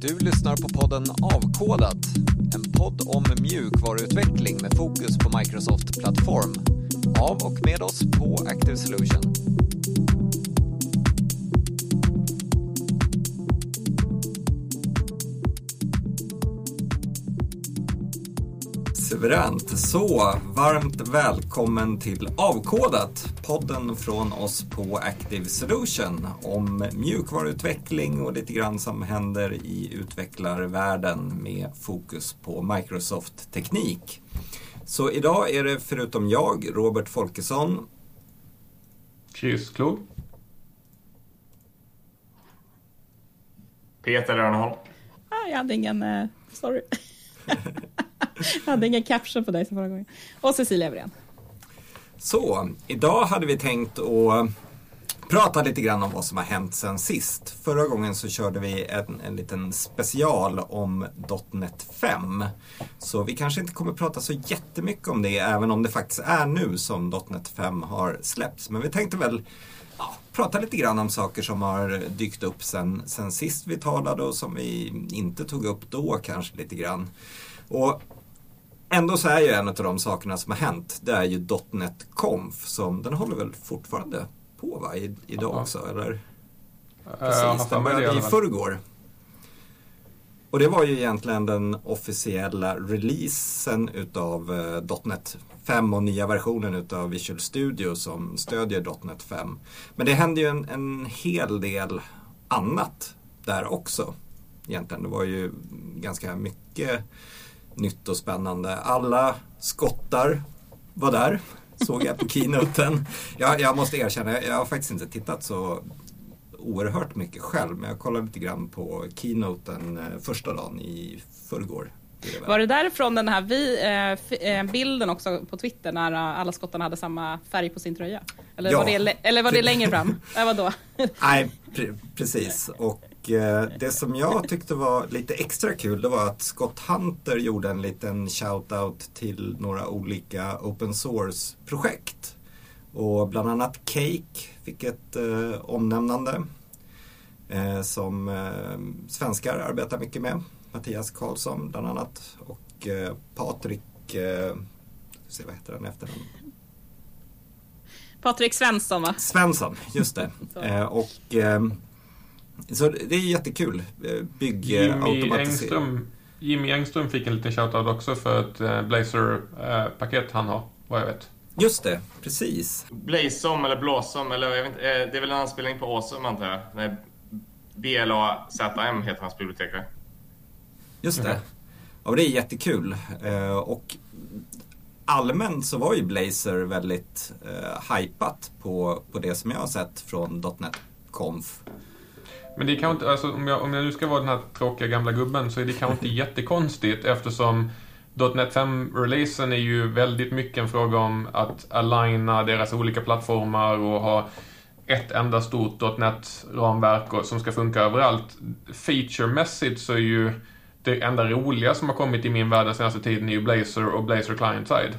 Du lyssnar på podden Avkodat, en podd om mjukvaruutveckling med fokus på Microsoft Plattform. Av och med oss på Active Solution. Suveränt. Så, varmt välkommen till Avkodat, podden från oss på Active Solution om mjukvaruutveckling och lite grann som händer i utvecklarvärlden med fokus på Microsoft-teknik. Så idag är det förutom jag, Robert Folkesson. Kryssklog. Peter Örnholm. Ah, jag hade ingen... Uh, sorry. jag hade ingen caption på dig som förra gången. Och Cecilia Wren. Så, idag hade vi tänkt att prata lite grann om vad som har hänt sen sist. Förra gången så körde vi en, en liten special om .NET 5. Så vi kanske inte kommer prata så jättemycket om det, även om det faktiskt är nu som .NET 5 har släppts. Men vi tänkte väl ja, prata lite grann om saker som har dykt upp sen, sen sist vi talade och som vi inte tog upp då kanske lite grann. Och Ändå så är ju en av de sakerna som har hänt, det är ju .NET Conf som, den håller väl fortfarande på va, I, idag Ja. också eller? Uh, Precis, den började i förrgår. Och det var ju egentligen den officiella releasen utav eh, .NET 5 och nya versionen utav Visual Studio som stödjer .NET 5. Men det hände ju en, en hel del annat där också. Egentligen, det var ju ganska mycket nytt och spännande. Alla skottar var där, såg jag på keynoten. Jag, jag måste erkänna, jag, har faktiskt inte tittat så oerhört mycket själv, men jag kollade lite grann på keynoten eh, första dagen i förrgår. Var det därifrån den här vi, eh, eh, bilden också på Twitter när alla skottarna hade samma färg på sin tröja? Eller, Ja. var, det, le- eller var det längre fram? äh, vadå? Nej, pre- precis. Och det som jag tyckte var lite extra kul det var att Scott Hunter gjorde en liten shout-out till några olika open source-projekt. Och bland annat Cake fick ett eh, omnämnande eh, som eh, svenskar arbetar mycket med. Mattias Karlsson bland annat och eh, Patrik, eh, se vad heter han efter namn? Patrik Svensson va? Svensson, just det. Eh, och ehm, så det är jättekul. Eh, Bygg eh, Jimmy. Engström, Jimmy Engström fick en liten shoutout också för ett eh, Blazer-paket han har, vad jag vet. Just det, precis. Blazom eller Blåsom, eller jag vet inte, eh, det är väl en anspelning på Awesome antar jag? Nej, BLAZM heter hans bibliotekare. Just det. Mhm. Ja, det är jättekul. Och allmänt så var ju Blazer väldigt eh, hypat på, på det som jag har sett från .NET Conf. Men det är kanske inte, alltså, om, jag, om jag nu ska vara den här tråkiga gamla gubben så är det kanske inte jättekonstigt eftersom .NET 5-releasen är ju väldigt mycket en fråga om att aligna deras olika plattformar och ha ett enda stort .NET-ramverk som ska funka överallt. Featuremässigt så är ju det enda roliga som har kommit i min värld den senaste tiden är ju Blazor och Blazor Client-Side.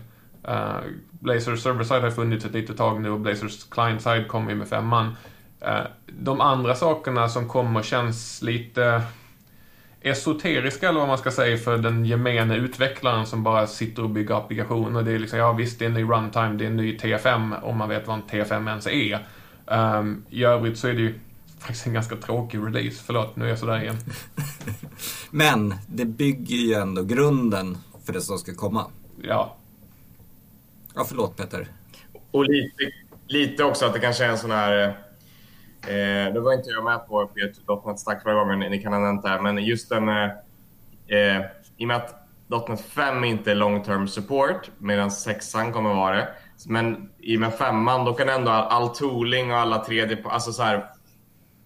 Uh, Blazor Server-Side har funnits ett litet tag nu och Blazors Client-Side kommer ju med femman. Eh, De andra sakerna som kommer känns lite esoteriska eller vad man ska säga för den gemene utvecklaren som bara sitter och bygger applikationer. Det är liksom, ja visst det är en ny runtime, det är en ny TFM om man vet vad en TFM ens är. Um, I övrigt så är det ju faktiskt en ganska tråkig release. Förlåt, nu är jag sådär igen. Men det bygger ju ändå grunden för det som ska komma. Ja, Ja, förlåt Peter. Och lite, lite också att det kanske är en sån här... Eh, det var inte jag med på på ert Stack förra gången, ni kan ha nämnt det här, men just den... Eh, eh I och med att .NET 5 inte är long term support, medan 6 kommer vara det. Men i och med 5 då kan ändå all, all tooling och alla 3D... Alltså så här,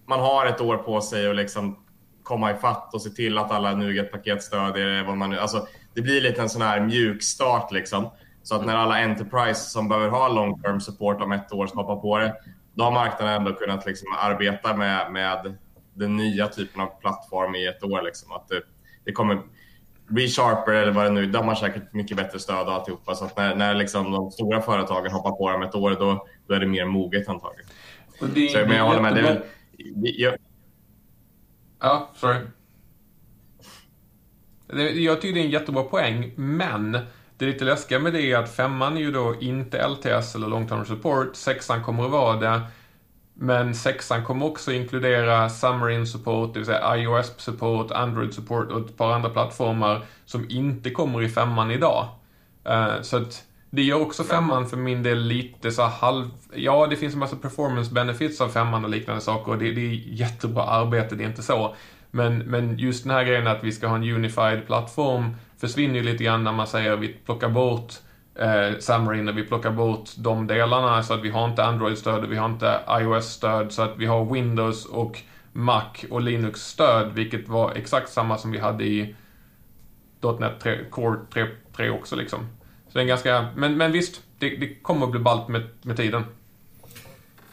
man har ett år på sig att liksom komma ifatt och se till att alla NuGet-paket stödjer vad man nu... Alltså, det blir lite en sån här mjuk start liksom. Så att när alla Enterprise som behöver ha long term support om ett år ska hoppa på det, då har marknaden ändå kunnat liksom arbeta med, med den nya typen av plattform i ett år. Liksom. Att det, det kommer ReSharper eller vad det nu de har säkert mycket bättre stöd och alltihopa. Så att när, när liksom de stora företagen hoppar på dem ett år, då, då är det mer moget antagligen. Och det, Så, men jag håller med. Det är väl, jag, Ja, sorry. Jag tycker det är en jättebra poäng, men det lite läskiga med det är att femman är ju då inte LTS eller long term support, sexan kommer att vara det. Men sexan kommer också inkludera Xamarin Support, det vill säga iOS Support, Android Support och ett par andra plattformar som inte kommer i femman idag. Uh, så att det gör också femman för min del lite så halv... Ja, det finns en massa performance benefits av femman och liknande saker och det, det är jättebra arbete, det är inte så. Men, men just den här grejen att vi ska ha en unified plattform försvinner ju lite grann när man säger att vi plockar bort eh, Xamarin och vi plockar bort de delarna så att vi har inte Android-stöd och vi har inte iOS-stöd så att vi har Windows och Mac och Linux-stöd vilket var exakt samma som vi hade i .NET 3, Core 3, 3 också liksom. Så det är ganska, men, men visst, det, det kommer att bli ballt med, med tiden.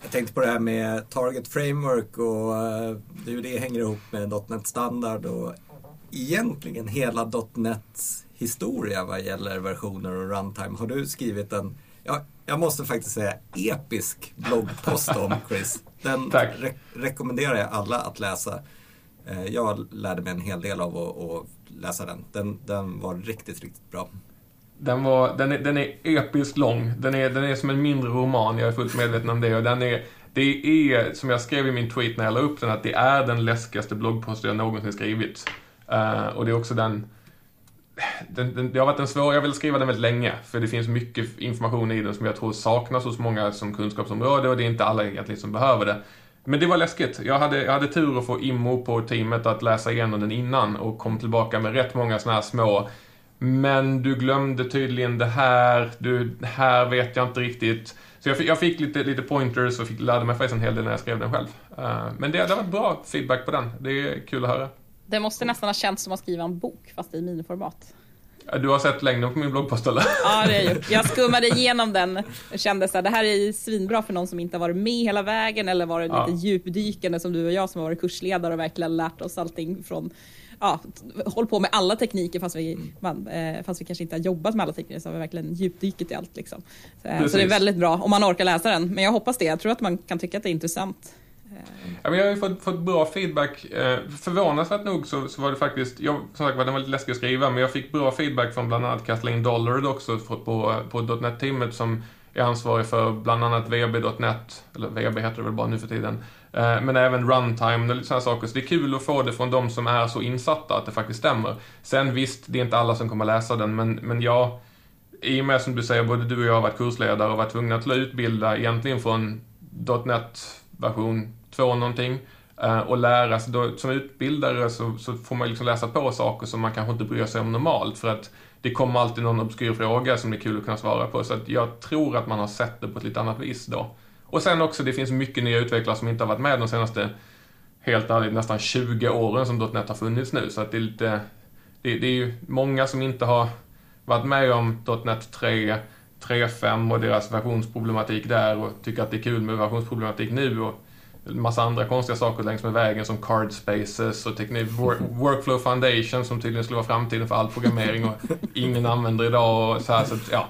Jag tänkte på det här med Target Framework och eh, hur det hänger ihop med .NET Standard och egentligen hela .NETs historia vad gäller versioner och runtime. Har du skrivit en, ja, jag måste faktiskt säga episk bloggpost om Chris. Den re rekommenderar jag alla att läsa. Uh, jag lärde mig en hel del av att läsa den. den. Den var riktigt, riktigt bra. Den, var, den, är, den är episkt lång. Den är, den är som en mindre roman, jag är fullt medveten om det. Och den är, det är, som jag skrev i min tweet när jag la upp den, att det är den läskigaste bloggposten jag någonsin skrivit. Uh, och det är också den, den, den, det har varit en svår, jag vill skriva den väldigt länge, för det finns mycket information i den som jag tror saknas hos många som kunskapsområde och det är inte alla egentligen som behöver det. Men det var läskigt. Jag hade, jag hade tur att få Immo på teamet att läsa igenom den innan och kom tillbaka med rätt många sådana här små men du glömde tydligen det här, du, här vet jag inte riktigt. Så jag fick, jag fick lite, lite pointers och fick, lärde mig faktiskt en hel del när jag skrev den själv. Uh, men det, det har varit bra feedback på den. Det är kul att höra. Det måste nästan ha känts som att skriva en bok, fast i miniformat. Du har sett längden på min bloggpost eller? Ja, det har jag gjort. Jag skummade igenom den och kände att det här är svinbra för någon som inte har varit med hela vägen eller varit ja. lite djupdykande som du och jag som har varit kursledare och verkligen lärt oss allting från ja, håll på med alla tekniker fast vi, mm. man, eh, fast vi kanske inte har jobbat med alla tekniker så har vi verkligen djupdykt i allt. Liksom. Så, eh, så, det är väldigt bra om man orkar läsa den. Men jag hoppas det. Jag tror att man kan tycka att det är intressant. Ja, men jag har ju fått, fått bra feedback. Eh, förvånansvärt nog så, så var det faktiskt, jag, som sagt var den var lite läskig att skriva, men jag fick bra feedback från bland annat Kathleen Dollard också på, på .NET-teamet som är ansvarig för bland annat VB.NET, eller VB heter det väl bara nu för tiden. Eh, men även runtime och lite sådana saker. Så det är kul att få det från de som är så insatta att det faktiskt stämmer. Sen visst, det är inte alla som kommer läsa den, men, men jag, i och med som du säger, både du och jag har varit kursledare och varit tvungna att utbilda egentligen från .NET version två någonting eh, och lära sig, då, som utbildare så, så, får man liksom läsa på saker som man kanske inte bryr sig om normalt för att det kommer alltid någon obskyr fråga som är kul att kunna svara på så att jag tror att man har sett det på ett lite annat vis då. Och sen också, det finns mycket nya utvecklare som inte har varit med de senaste, helt ärligt, nästan 20 åren som .NET har funnits nu. Så att det är lite, det, det är ju många som inte har varit med om .NET 3, 3.5 och deras versionsproblematik där och tycker att det är kul med versionsproblematik nu och massa andra konstiga saker längs med vägen som card spaces och teknik, workflow foundation som tydligen skulle vara framtiden för all programmering och ingen använder idag och så här, så ja.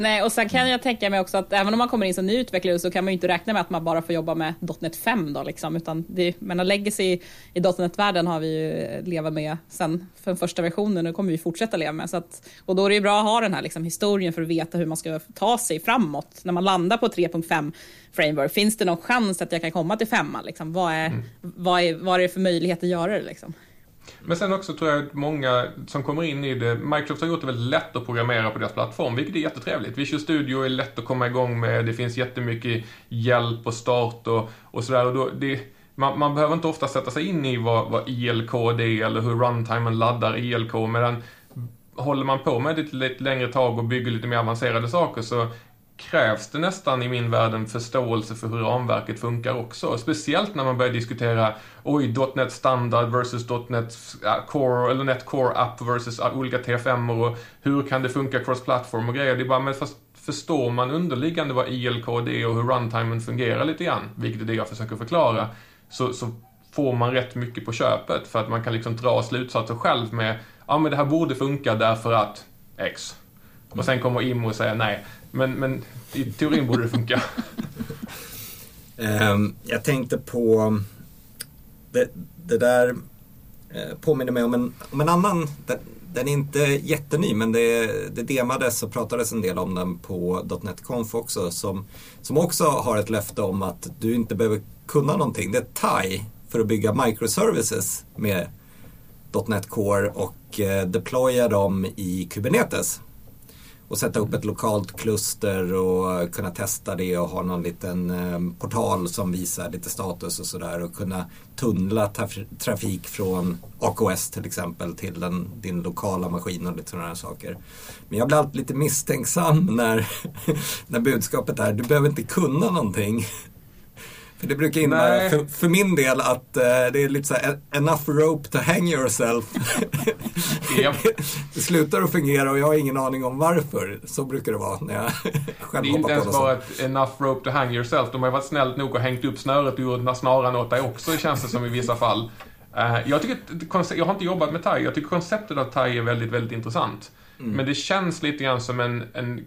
Nej, och sen kan jag tänka mig också att även om man kommer in som ny utvecklare så kan man ju inte räkna med att man bara får jobba med .NET 5 då liksom, utan det, men legacy i .NET-världen har vi ju levat med sen för första versionen och kommer vi fortsätta leva med. Så att, och då är det ju bra att ha den här liksom, historien för att veta hur man ska ta sig framåt. När man landar på 3.5 framework, finns det någon chans att jag kan komma till femman? Liksom? Vad, är, mm. vad, är, vad är det för möjlighet att göra det? Liksom? Men sen också tror jag att många som kommer in i det, Microsoft har gjort det väldigt lätt att programmera på deras plattform, vilket är jättetrevligt. Visual Studio är lätt att komma igång med, det finns jättemycket hjälp och start och, och sådär. man, man, behöver inte ofta sätta sig in i vad, vad IL-kod är eller hur runtimen laddar ILK, medan håller man på med det ett lite längre tag och bygger lite mer avancerade saker så krävs det nästan i min värld en förståelse för hur ramverket funkar också. Speciellt när man börjar diskutera, oj, .NET standard versus .NET Core, eller .NET Core App versus olika TFM och hur kan det funka cross-platform och grejer. Det är bara, men fast förstår man underliggande vad ILKD är och hur runtimen fungerar lite grann, vilket är det jag försöker förklara, så, så får man rätt mycket på köpet för att man kan liksom dra slutsatser själv med, ja men det här borde funka därför att X. Och sen kommer IMO och säger nej, men, men i teorin borde det funka. um, jag tänkte på det, det, där eh, påminner mig om en, om en annan, den, den är inte jätteny men det, det demades och pratades en del om den på .NET Conf också som, som också har ett löfte om att du inte behöver kunna någonting. Det är TIE för att bygga microservices med .NET Core och eh, deploya dem i Kubernetes och sätta upp ett lokalt kluster och kunna testa det och ha någon liten eh, portal som visar lite status och sådär och kunna tunnla trafik från AKS till exempel till den, din lokala maskin och lite sådana saker. Men jag blir alltid lite misstänksam när, när budskapet är du behöver inte kunna någonting. För det brukar innebära för, för, min del att uh, det är lite så här, enough rope to hang yourself. Yep. det slutar att fungera och jag har ingen aning om varför. Så brukar det vara när jag själv Det är inte ens bara ett enough rope to hang yourself. De har varit snällt nog och hängt upp snöret ur snaran åt dig också, känns det som i vissa fall. Uh, jag, tycker, jag har inte jobbat med TIE. Jag tycker konceptet av TIE är väldigt, väldigt intressant. Mm. Men det känns lite grann som en, en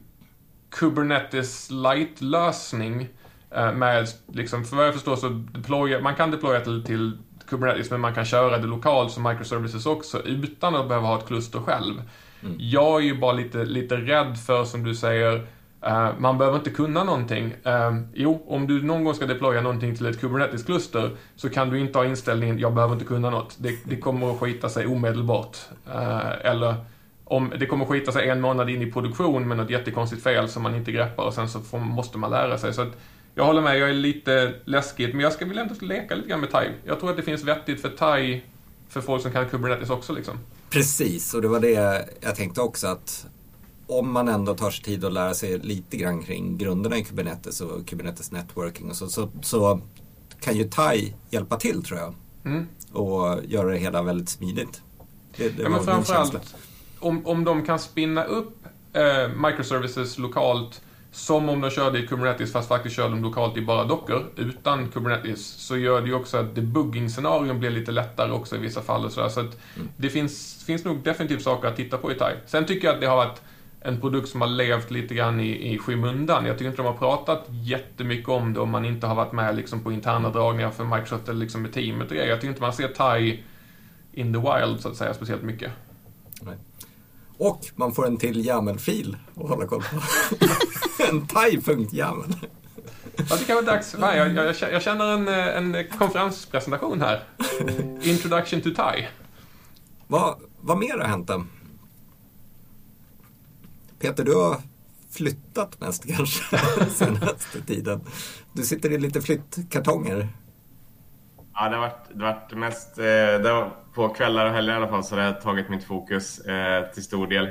Kubernetes light-lösning Eh, med, liksom, för vad jag förstår så deploya, man kan deploya till, till Kubernetes men man kan köra det lokalt som microservices också utan att behöva ha ett kluster själv. Mm. Jag är ju bara lite, lite rädd för, som du säger, uh, man behöver inte kunna någonting. Uh, jo, om du någon gång ska deploya någonting till ett Kubernetes-kluster så kan du inte ha inställningen jag behöver inte kunna något. Det, det kommer att skita sig omedelbart. Uh, eller om det kommer att skita sig en månad in i produktion med något jättekonstigt fel som man inte greppar och sen så får, måste man lära sig. Så att, jag håller med, jag är lite läskigt, men jag ska väl ändå leka lite grann med TIE. Jag tror att det finns vettigt för TIE för folk som kan Kubernetes också liksom. Precis, och det var det jag tänkte också att om man ändå tar sig tid att lära sig lite grann kring grunderna i Kubernetes och Kubernetes networking och så, så, så kan ju TIE hjälpa till tror jag. Mm. Och göra det hela väldigt smidigt. Det, det ja, men framförallt om, om de kan spinna upp eh, microservices lokalt som om de körde i Kubernetes fast faktiskt kör de lokalt i bara dockor utan Kubernetes så gör det ju också att debugging-scenarion blir lite lättare också i vissa fall och sådär. Så att mm. det finns, finns nog definitivt saker att titta på i TIE. Sen tycker jag att det har varit en produkt som har levt lite grann i, i skymundan. Jag tycker inte de har pratat jättemycket om det om man inte har varit med liksom på interna dragningar för Microsoft eller liksom med teamet och grejer. Jag tycker inte man ser TIE in the wild så att säga speciellt mycket. Nej. Och man får en till YAML-fil att hålla koll på. en thai.yaml. Ja, det kan vara dags. Nej, jag, jag, jag känner en, en konferenspresentation här. Introduction to Thai. Vad, vad mer har hänt då? Peter, du har flyttat mest kanske senaste tiden. Du sitter i lite flyttkartonger. Ja, det har varit, det har varit mest eh, det har, på kvällar och helger i alla fall så det har tagit mitt fokus eh, till stor del.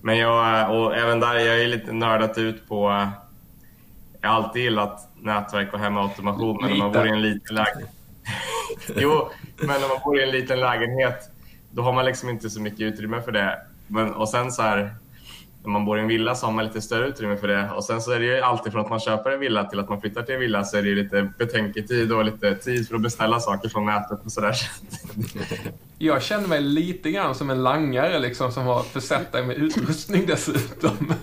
Men jag, och även där, jag är lite nördat ut på... Jag har alltid gillat nätverk och hemautomation, men när man bor i en liten lägenhet... jo, men när man bor i en liten lägenhet, då har man liksom inte så mycket utrymme för det. Men, och sen så här, när man bor i en villa så har man lite större utrymme för det. Och sen så är det ju alltid från att man köper en villa till att man flyttar till en villa så är det ju lite betänketid och lite tid för att beställa saker från nätet och sådär. Jag känner mig lite grann som en langare liksom som har försett dig med utrustning dessutom.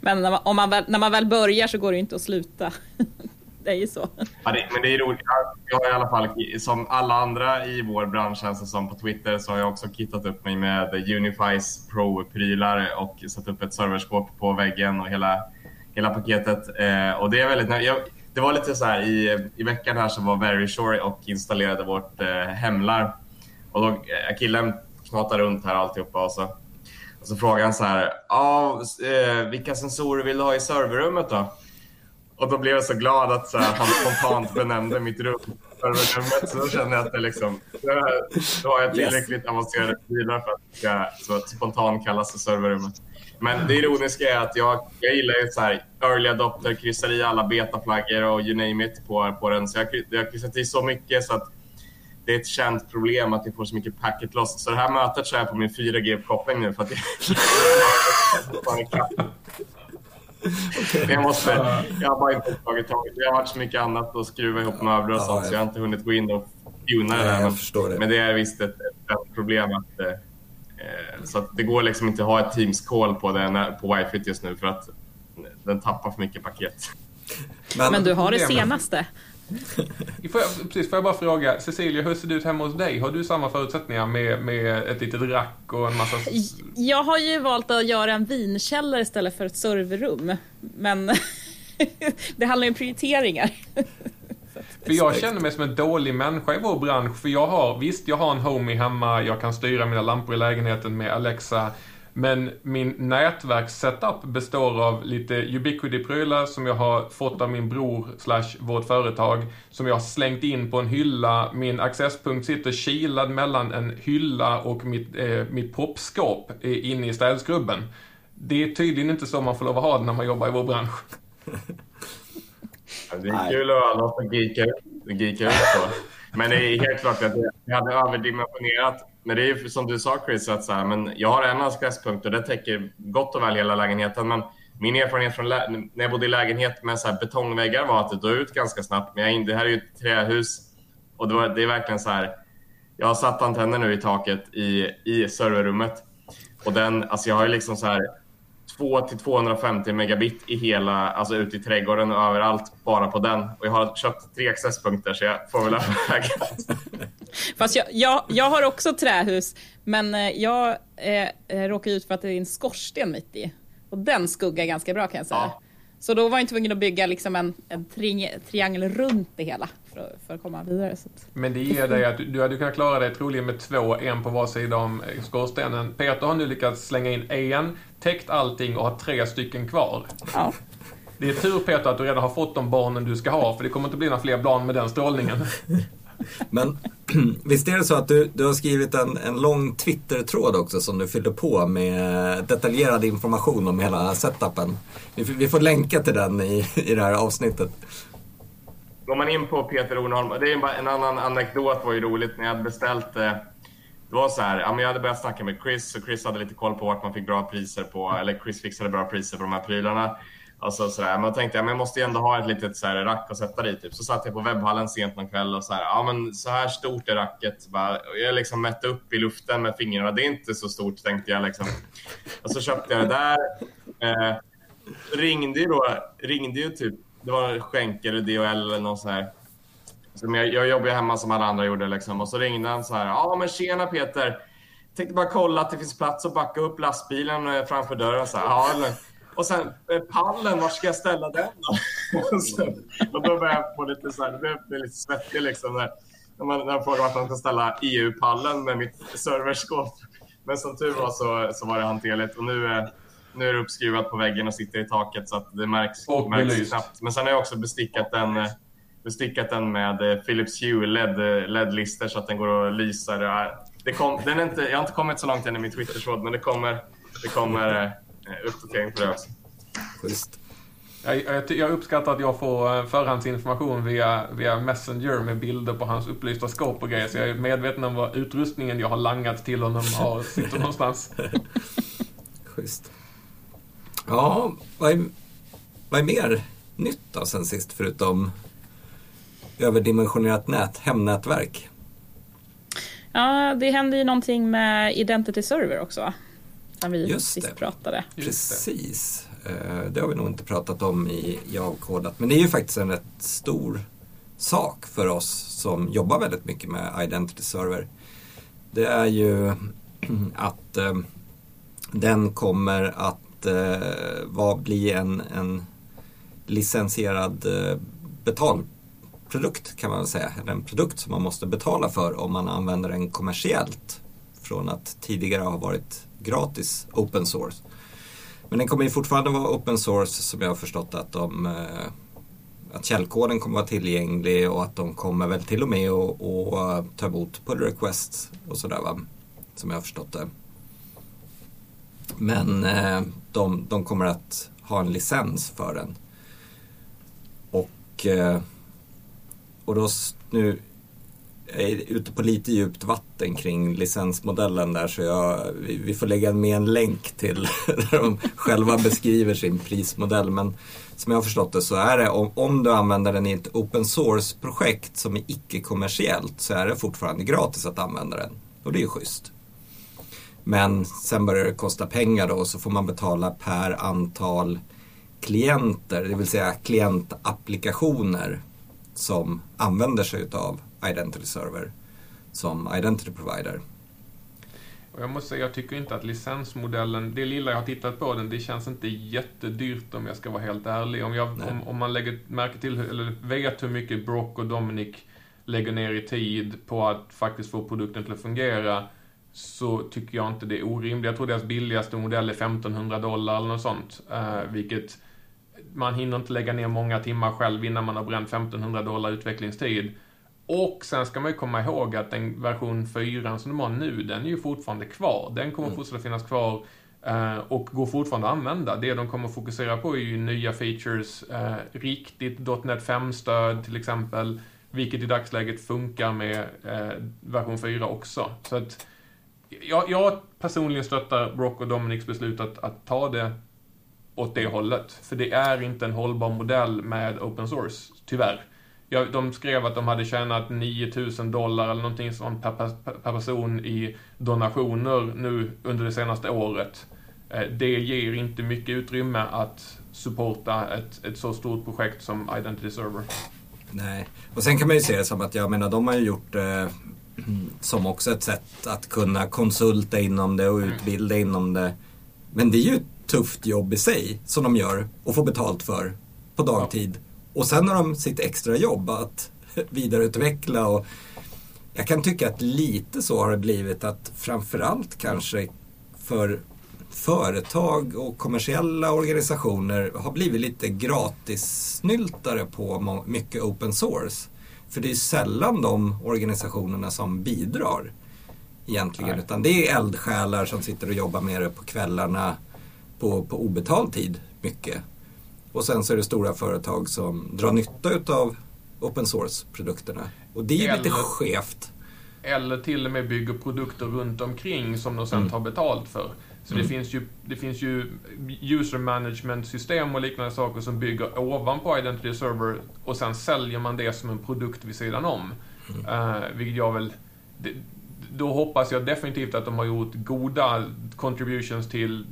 Men när man, om man väl, när man väl börjar så går det ju inte att sluta. Det är ju så. Ja, det, men det är roligt. Jag har i alla fall, som alla andra i vår bransch känns det som på Twitter, så har jag också kittat upp mig med Unifys Pro-prylar och satt upp ett serverskåp på väggen och hela, hela paketet. Eh, och det är väldigt jag, Det var lite så här i, i veckan här så var Verisure och installerade vårt eh, hemlar. Och då, eh, killen knatar runt här alltihopa och så, och så frågar han så här, ah, eh, vilka sensorer vill du ha i serverrummet då? Och då blev jag så glad att så här, han spontant benämnde mitt rum serverrummet. Så då kände jag att det liksom, då har jag tillräckligt yes. avancerade bilar för att det ska så spontant kallas för serverrummet. Men det ironiska är att jag, jag gillar ju så här early adopter, kryssar i alla betaflaggor och you name it på, på den. Så jag, jag har kryssat i så mycket så att det är ett känt problem att vi får så mycket packet loss. Så det här mötet kör jag på min 4G-uppkoppling nu för att jag okay. Jag måste, jag har bara inte tagit tag Det har varit så mycket annat att skruva ihop möbler och sånt ja, så jag har inte hunnit gå in och tuna det här. Men, det. men det är visst ett, ett problem att eh, så att det går liksom inte att ha ett Teams-call på, det, på wifi just nu för att den tappar för mycket paket. Men, men du har det senaste? Får jag, precis, får jag bara fråga, Cecilia, hur ser det ut hemma hos dig? Har du samma förutsättningar med, med ett litet rack och en massa... Jag har ju valt att göra en vinkällare istället för ett serverrum. Men det handlar ju om prioriteringar. För jag känner mig som en dålig människa i vår bransch. För jag har, visst jag har en homie hemma, jag kan styra mina lampor i lägenheten med Alexa. Men min nätverkssetup består av lite Ubiquity-prylar som jag har fått av min bror slash vårt företag. Som jag har slängt in på en hylla. Min accesspunkt sitter kilad mellan en hylla och mitt, eh, mitt proppskåp inne i städskrubben. Det är tydligen inte så man får lov att ha det när man jobbar i vår bransch. Det är kul att ha något att geeka, geeka ut på. Men det är helt klart att jag hade överdimensionerat. Men det är ju som du sa Chris, att så här, men jag har en accesspunkt och det täcker gott och väl hela lägenheten. Men min erfarenhet från när jag bodde i lägenhet med så här betongväggar var att det dog ut ganska snabbt. Men jag, det här är ju ett trähus och det, var, det är verkligen så här. Jag har satt antenner nu i taket i, i serverrummet och den, alltså jag har ju liksom så här 2 till 250 megabit i hela, alltså ute i trädgården och överallt bara på den. Och jag har köpt tre accesspunkter så jag får väl överväga. Fast jag, jag, jag har också trähus, men eh, jag eh, råkade ut för att det är en skorsten mitt i. Och den skuggar ganska bra kan jag säga. Ja. Så då var jag tvungen att bygga liksom en, en tri triangel runt det hela för, för att komma vidare. Så Men det ger dig att du, du hade kunnat klara dig troligen med två, en på var sida om skorstenen. Peter har nu lyckats slänga in en, täckt allting och har tre stycken kvar. Ja. Det är tur Peter att du redan har fått de barnen du ska ha, för det kommer inte bli några fler barn med den strålningen. Men visst är det så att du, du har skrivit en, en lång Twitter-tråd också som du fyllde på med detaljerad information om hela setupen. Vi, vi får länka till den i, i det här avsnittet. Går man in på Peter Ornholm, det är bara en annan anekdot var ju roligt när jag hade beställt eh, det var så här, ja, men jag hade börjat snacka med Chris och Chris hade lite koll på vart man fick bra priser på, eller Chris fixade bra priser på de här prylarna. Alltså sådär. Men jag tänkte ja, men jag måste ju ändå ha ett litet så här, rack att sätta dit. Typ. Så satt jag på webbhallen sent någon kväll och så här, ja men så här stort är racket. Bara, jag liksom mätte upp i luften med fingrarna. Det är inte så stort tänkte jag liksom. Och så köpte jag det där. Eh, ringde ju då, ringde ju typ, det var Schenker eller DHL eller någon sån här. Jag, jag jobbar hemma som alla andra gjorde liksom. Och så ringde han så här, ja men tjena Peter. Tänkte bara kolla att det finns plats att backa upp lastbilen framför dörren. Så här, ja, och sen eh, pallen, var ska jag ställa den då? och, så, och då började jag få lite så här, det blev lite svettig liksom när, när man, när man vart man ska ställa EU-pallen med mitt serverskåp. Men som tur var så, så var det hanterligt och nu, eh, nu är det uppskruvat på väggen och sitter i taket så att det märks, och märks knappt. Men sen har jag också bestickat den, eh, bestickat den med Philips Hue LED-lister LED så att den går att lysa. Det kom, den är inte, jag har inte kommit så långt än i min Twitter-tråd men det kommer, det kommer Eh, uppdatering på det också. Schysst. Jag, jag, uppskattar att jag får eh, förhandsinformation via, via Messenger med bilder på hans upplysta skåp och grejer. Så jag är medveten om vad utrustningen jag har langat till honom har, sitter någonstans. Schysst. Ja, vad är, vad är mer nytt då sen sist förutom överdimensionerat nät, hemnätverk? Ja, det händer ju någonting med Identity Server också som vi Just sist det. pratade. Precis. Eh, det har vi nog inte pratat om i, i avkodat. Men det är ju faktiskt en rätt stor sak för oss som jobbar väldigt mycket med Identity Server. Det är ju att eh, den kommer att eh, bli en, en licensierad eh, produkt kan man väl säga. Eller en produkt som man måste betala för om man använder den kommersiellt. Från att tidigare ha varit gratis open source. Men den kommer ju fortfarande vara open source som jag har förstått att de eh, att källkoden kommer vara tillgänglig och att de kommer väl till och med att ta emot pull requests och sådär va. Som jag har förstått det. Men eh, de, de kommer att ha en licens för den. Och, eh, och då nu är ute på lite djupt vatten kring licensmodellen där så jag, vi får lägga med en länk till där de själva beskriver sin prismodell. Men som jag har förstått det så är det om, om du använder den i ett open source-projekt som är icke-kommersiellt så är det fortfarande gratis att använda den. Och det är ju schysst. Men sen börjar det kosta pengar då och så får man betala per antal klienter, det vill säga klientapplikationer som använder sig av Identity Server som Identity Provider. Och jag måste säga, jag tycker inte att licensmodellen, det lilla jag har tittat på den, det känns inte jättedyrt om jag ska vara helt ärlig. Om, jag, om, om, man lägger märke till, eller vet hur mycket Brock och Dominic lägger ner i tid på att faktiskt få produkten till att fungera, så tycker jag inte det är orimligt. Jag tror deras billigaste modell är 1500 dollar eller något sånt, eh, vilket man hinner inte lägga ner många timmar själv innan man har bränt 1500 dollar utvecklingstid. Och sen ska man ju komma ihåg att den version 4 som de har nu, den är ju fortfarande kvar. Den kommer mm. fortsätta finnas kvar eh, och går fortfarande att använda. Det de kommer fokusera på är ju nya features, eh, riktigt .NET 5-stöd till exempel, vilket i dagsläget funkar med eh, version 4 också. Så att jag, jag personligen stöttar Brock och Dominics beslut att, att ta det åt det hållet. För det är inte en hållbar modell med open source, tyvärr. Ja, de skrev att de hade tjänat 9000 dollar eller någonting sånt per, per, per person i donationer nu under det senaste året. Eh, det ger inte mycket utrymme att supporta ett, ett så stort projekt som Identity Server. Nej, och sen kan man ju se det som att jag menar de har ju gjort eh, som också ett sätt att kunna konsulta inom det och utbilda mm. inom det. Men det är ju tufft jobb i sig som de gör och får betalt för på dagtid. Och sen har de sitt extra jobb att vidareutveckla och jag kan tycka att lite så har det blivit att framförallt kanske för företag och kommersiella organisationer har blivit lite gratissnyltare på mycket open source. För det är sällan de organisationerna som bidrar egentligen. Nej. Utan det är eldsjälar som sitter och jobbar med det på kvällarna på, på obetald tid mycket. Och sen så är det stora företag som drar nytta utav open source-produkterna. Och det är eller, lite skevt. Eller till och med bygger produkter runt omkring som de sen mm. tar betalt för. Så mm. det, finns ju, det finns ju user management-system och liknande saker som bygger ovanpå Identity Server och sen säljer man det som en produkt vid sidan om. Mm. Uh, vilket jag väl... Det, då hoppas jag definitivt att de har gjort goda contributions till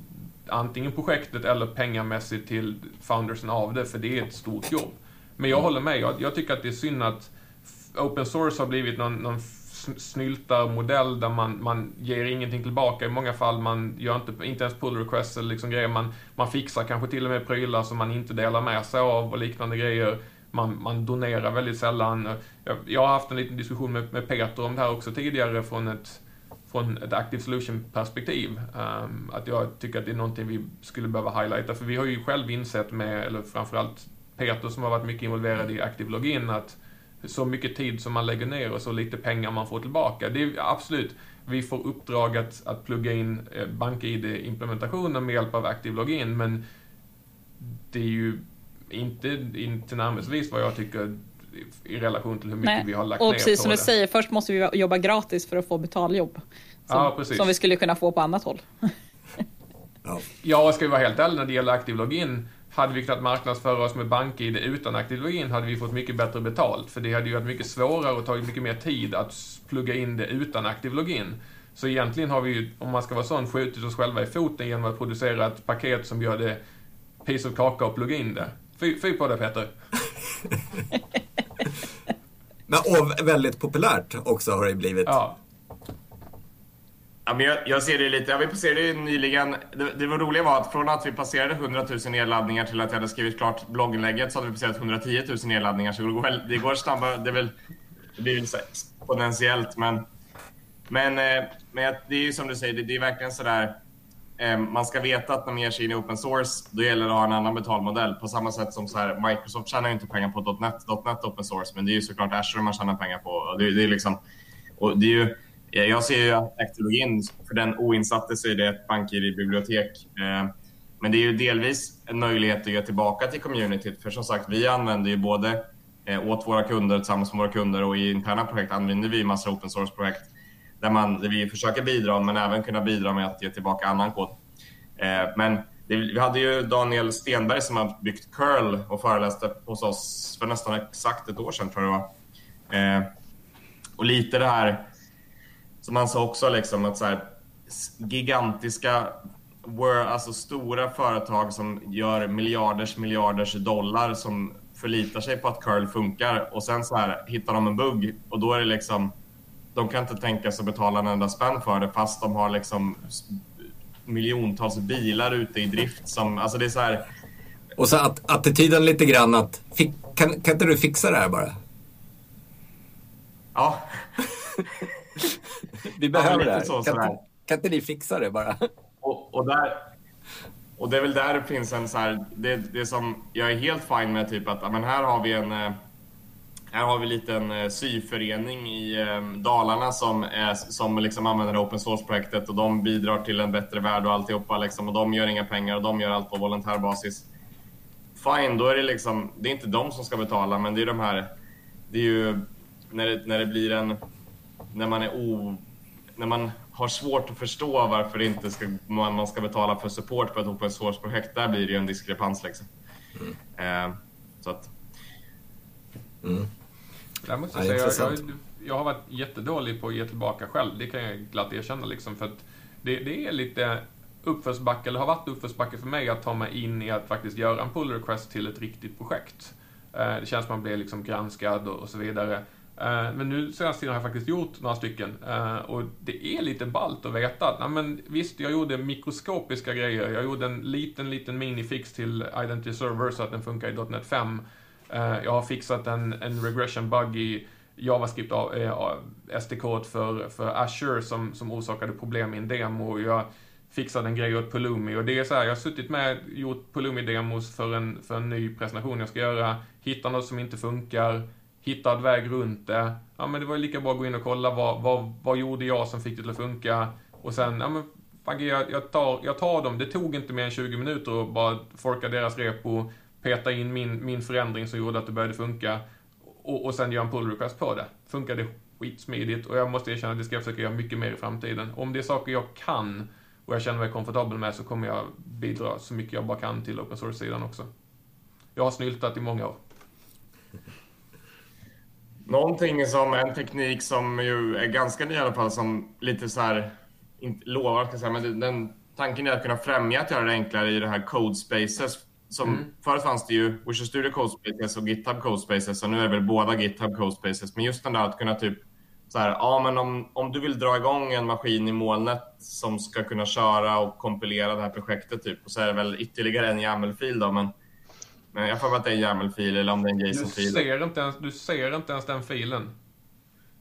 antingen projektet eller pengamässigt till foundersen av det, för det är ett stort jobb. Men jag håller med, jag, jag tycker att det är synd att open source har blivit någon, någon snyltarmodell där man, man ger ingenting tillbaka i många fall. Man gör inte, inte ens pull requests eller liksom grejer. Man, man fixar kanske till och med prylar som man inte delar med sig av och liknande grejer. Man, man donerar väldigt sällan. Jag, jag har haft en liten diskussion med, med Peter om det här också tidigare från ett från ett Active Solution-perspektiv. Um, ehm, att jag tycker att det är någonting vi skulle behöva highlighta. För vi har ju själv insett med, eller framförallt Peter som har varit mycket involverad i Active Login, att så mycket tid som man lägger ner och så lite pengar man får tillbaka. Det är absolut, vi får uppdrag att, att plugga in eh, BankID-implementationen med hjälp av Active Login, men det är ju inte, inte närmast vad jag tycker i relation till hur mycket Nej. vi har lagt och ner precis som du säger, först måste vi jobba gratis för att få betaljobb. Som, ja, precis. som vi skulle kunna få på annat håll. ja, ska vi vara helt ärliga när det gäller aktiv login hade vi kunnat marknadsföra oss med BankID utan aktiv login hade vi fått mycket bättre betalt. För det hade ju varit mycket svårare och tagit mycket mer tid att plugga in det utan aktiv login. Så egentligen har vi ju, om man ska vara sån, skjutit oss själva i foten genom att producera ett paket som gör det piece of kaka och plugga in det. Fy, fy på det Peter. Men, och väldigt populärt också har det blivit. Ja. Ja, men jag, jag, ser det lite, ja, vi passerade ju nyligen, det, det var roliga var att från att vi passerade 100 000 nedladdningar till att jag hade skrivit klart blogginlägget så hade vi passerat 110 000 nedladdningar. Så det går, väl, det går snabbare, det, är väl, det blir så exponentiellt. Men, men, eh, men det är ju som du säger, det, det är verkligen sådär Ehm, man ska veta att när man ger sig in i open source, då gäller det att ha en annan betalmodell. På samma sätt som så här, Microsoft tjänar ju inte pengar på .NET, .NET open source, men det är ju såklart Azure man tjänar pengar på. Det, det är liksom, och det är ju, jag ser ju att för den oinsatte så är det ett BankID-bibliotek. Ehm, men det är ju delvis en möjlighet att ge tillbaka till communityt. För som sagt, vi använder ju både eh, åt våra kunder tillsammans med våra kunder och i interna projekt använder vi massa open source-projekt där, man, där vi försöker bidra men även kunna bidra med att ge tillbaka annan kod. Eh, men det, vi hade ju Daniel Stenberg som har byggt Curl och föreläste hos oss för nästan exakt ett år sedan tror jag det var. Eh, och lite det här som han sa också, liksom, att så här, gigantiska, alltså stora företag som gör miljarders miljarders dollar som förlitar sig på att curl funkar och sen så här hittar de en bugg och då är det liksom de kan inte tänka sig att betala en enda spänn för det fast de har liksom miljontals bilar ute i drift som, alltså det är så här. Och så att, attityden lite grann att, kan, kan inte du fixa det här bara? Ja. Vi behöver ja, det här. Så, kan, inte, kan inte ni fixa det bara? Och, och, där, och det är väl där det finns en så här, det, det som jag är helt fin med typ att, men här har vi en eh, här har vi en liten eh, syförening i eh, Dalarna som, är, som liksom använder open source-projektet och de bidrar till en bättre värld och alltihopa liksom, och de gör inga pengar och de gör allt på volontärbasis. Fine, då är det liksom, det är inte de som ska betala men det är de här, det är ju när det, när det blir en, när man är o, när man har svårt att förstå varför inte ska, man, man ska betala för support på ett open source-projekt, där blir det ju en diskrepans liksom. Mm. Eh, så att, Mm. Jag måste säga, jag, jag, jag, har varit jättedålig på att ge tillbaka själv. Det kan jag glatt erkänna liksom. För att det, det är lite uppförsbacke, eller har varit uppförsbacke för mig att ta mig in i att faktiskt göra en pull request till ett riktigt projekt. Eh, det känns som att man blir liksom granskad och så vidare. Eh, men nu senaste tiden har jag faktiskt gjort några stycken eh, och det är lite ballt att veta att, men visst, jag gjorde mikroskopiska grejer. Jag gjorde en liten, liten minifix till Identity Server så att den funkar i .NET 5 Eh, Eh, jag har fixat en, en regression bug i JavaScript eh, SDK för, för Azure som, som orsakade problem i en demo. Jag fixade en grej åt Pulumi och det är så här, jag har suttit med och gjort Pulumi-demos för en, för en ny presentation jag ska göra, hittar något som inte funkar, hittar en väg runt det. Ja men det var ju lika bra att gå in och kolla vad, vad, vad gjorde jag som fick det till att funka och sen, ja men jag, jag, tar, jag tar dem, det tog inte mer än 20 minuter att bara forka deras repo peta in min, min förändring som gjorde att det började funka och, och sen göra en pull request på det. Funkade skitsmidigt och jag måste erkänna att det ska jag försöka göra mycket mer i framtiden. Om det är saker jag kan och jag känner mig komfortabel med så kommer jag bidra så mycket jag bara kan till open source-sidan också. Jag har snyltat i många år. Någonting som, en teknik som ju är ganska ny i alla fall, som lite så här, inte lovar ska jag säga, men den tanken är att kunna främja att göra det enklare i det här code spaces som mm. Förut fanns det ju Visual Studio Code Spaces och GitHub Code Spaces och nu är det väl båda GitHub Code Spaces. Men just den där att kunna typ så här, ja men om, om du vill dra igång en maskin i molnet som ska kunna köra och kompilera det här projektet typ och så är det väl ytterligare en YAML-fil då men, men jag får att det är en YAML-fil eller om det är en JSON-fil. Du ser inte ens, du ser inte ens den filen.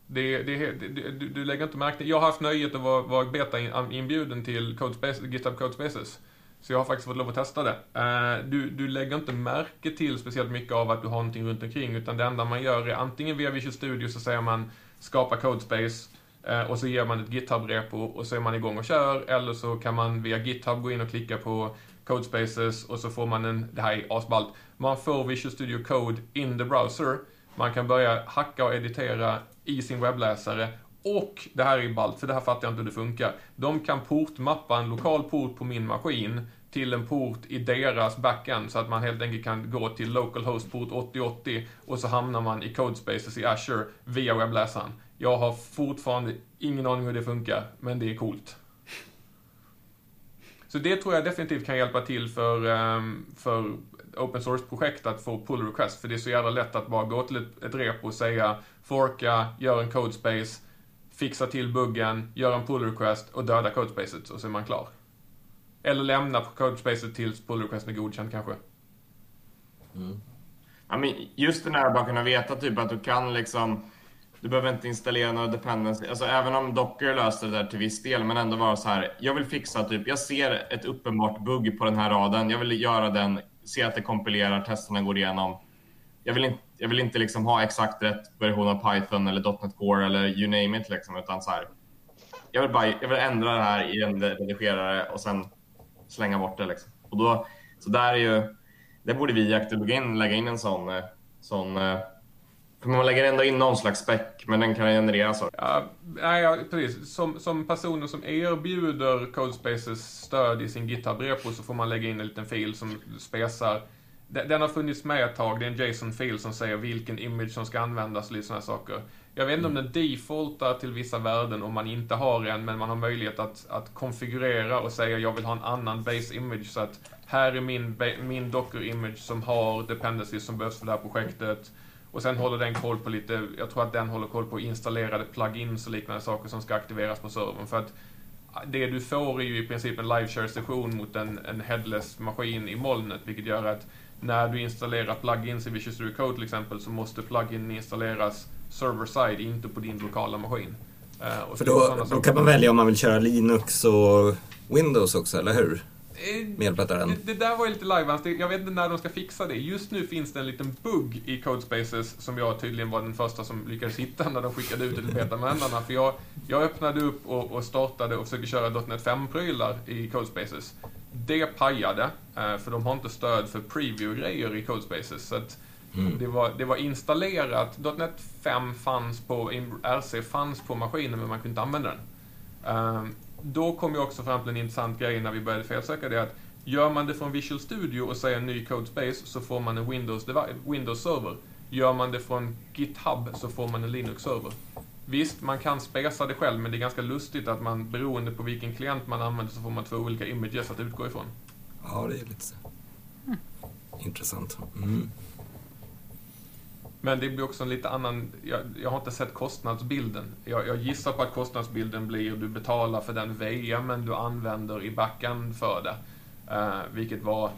Det, det, det, du, du lägger inte märke Jag har haft nöjet att vara, vara beta-inbjuden till Codespace, GitHub Codespaces. Så jag har faktiskt fått lov att testa det. Eh, du, du lägger inte märke till speciellt mycket av att du har någonting runt omkring utan det enda man gör är antingen via Visual Studio så säger man skapa Codespace eh, och så ger man ett GitHub-repo och så är man igång och kör eller så kan man via GitHub gå in och klicka på Codespaces och så får man en, det här är asballt, man får Visual Studio Code in the browser. Man kan börja hacka och editera i sin webbläsare och det här är ballt, för det här fattar jag inte hur det funkar. De kan portmappa en lokal port på min maskin till en port i deras backend så att man helt enkelt kan gå till localhost port 8080 och så hamnar man i codespaces i Azure via webbläsaren. Jag har fortfarande ingen aning hur det funkar, men det är coolt. Så det tror jag definitivt kan hjälpa till för, ehm, för open source-projekt att få pull request, för det är så jävla lätt att bara gå till ett, ett repo och säga forka, gör en codespace, fixa till buggen, göra en pull request och döda codespacet och så är man klar. Eller lämna codespacet tills pull requesten är godkänd kanske. Mm. Ja, men just den här att bara kunna veta typ att du kan liksom du behöver inte installera några dependency. Alltså även om Docker löser det där till viss del, men ändå vara så här. Jag vill fixa typ, jag ser ett uppenbart bugg på den här raden. Jag vill göra den, se att det kompilerar, testerna går igenom. Jag vill inte, jag vill inte liksom ha exakt rätt version av Python eller .NET Core eller you name it liksom, utan så här. Jag vill bara, jag vill ändra det här i en redigerare och sen slänga bort det. Liksom. Och då, så där är ju, det borde vi i Active lägga in en sån, eh, sån eh, för man lägger ändå in någon slags spec, men den kan genereras. Ja, ja, precis. Som, som personer som erbjuder Codespaces stöd i sin GitHub-repo så får man lägga in en liten fil som spesar den har funnits med ett tag. Det är en JSON fil som säger vilken image som ska användas och lite sådana saker. Jag vet inte om den defaultar till vissa värden om man inte har en, men man har möjlighet att, att konfigurera och säga jag vill ha en annan base image. Så att här är min, min docker image som har dependencies som behövs för det här projektet. Och sen håller den koll på lite, jag tror att den håller koll på installerade plugins och liknande saker som ska aktiveras på servern. För att det du får är ju i princip en live share session mot en, en headless maskin i molnet, vilket gör att när du installerar plugins i Visual Studio Code till exempel så måste plugin installeras server-side, inte på din lokala maskin. Uh, För då, då kan man välja om man vill köra Linux och Windows också, eller hur? Eh, det, det, där var ju lite liveans. Jag vet inte när de ska fixa det. Just nu finns det en liten bugg i Codespaces som jag tydligen var den första som lyckades hitta när de skickade ut det till betaanvändarna. För jag, jag öppnade upp och, och startade och försökte köra .NET 5-prylar i Codespaces. Det pajade, eh, för de har inte stöd för preview-grejer i Codespaces. Så mm. det, var, det var installerat. .NET 5 fanns på, RC fanns på maskinen men man kunde inte använda den. Um, då kom jag också fram till en intressant grej när vi började felsöka det att gör man det från Visual Studio och säger ny codespace så får man en Windows, Windows server. Gör man det från GitHub så får man en Linux-server. Visst, man kan spesa det själv, men det är ganska lustigt att man beroende på vilken klient man använder så får man två olika images att utgå ifrån. Ja, det är lite mm. intressant. Mm. Men det blir också en lite annan, jag, jag har inte sett kostnadsbilden. Jag, jag, gissar på att kostnadsbilden blir du betalar för den VMen du använder i backen för det. Uh, vilket var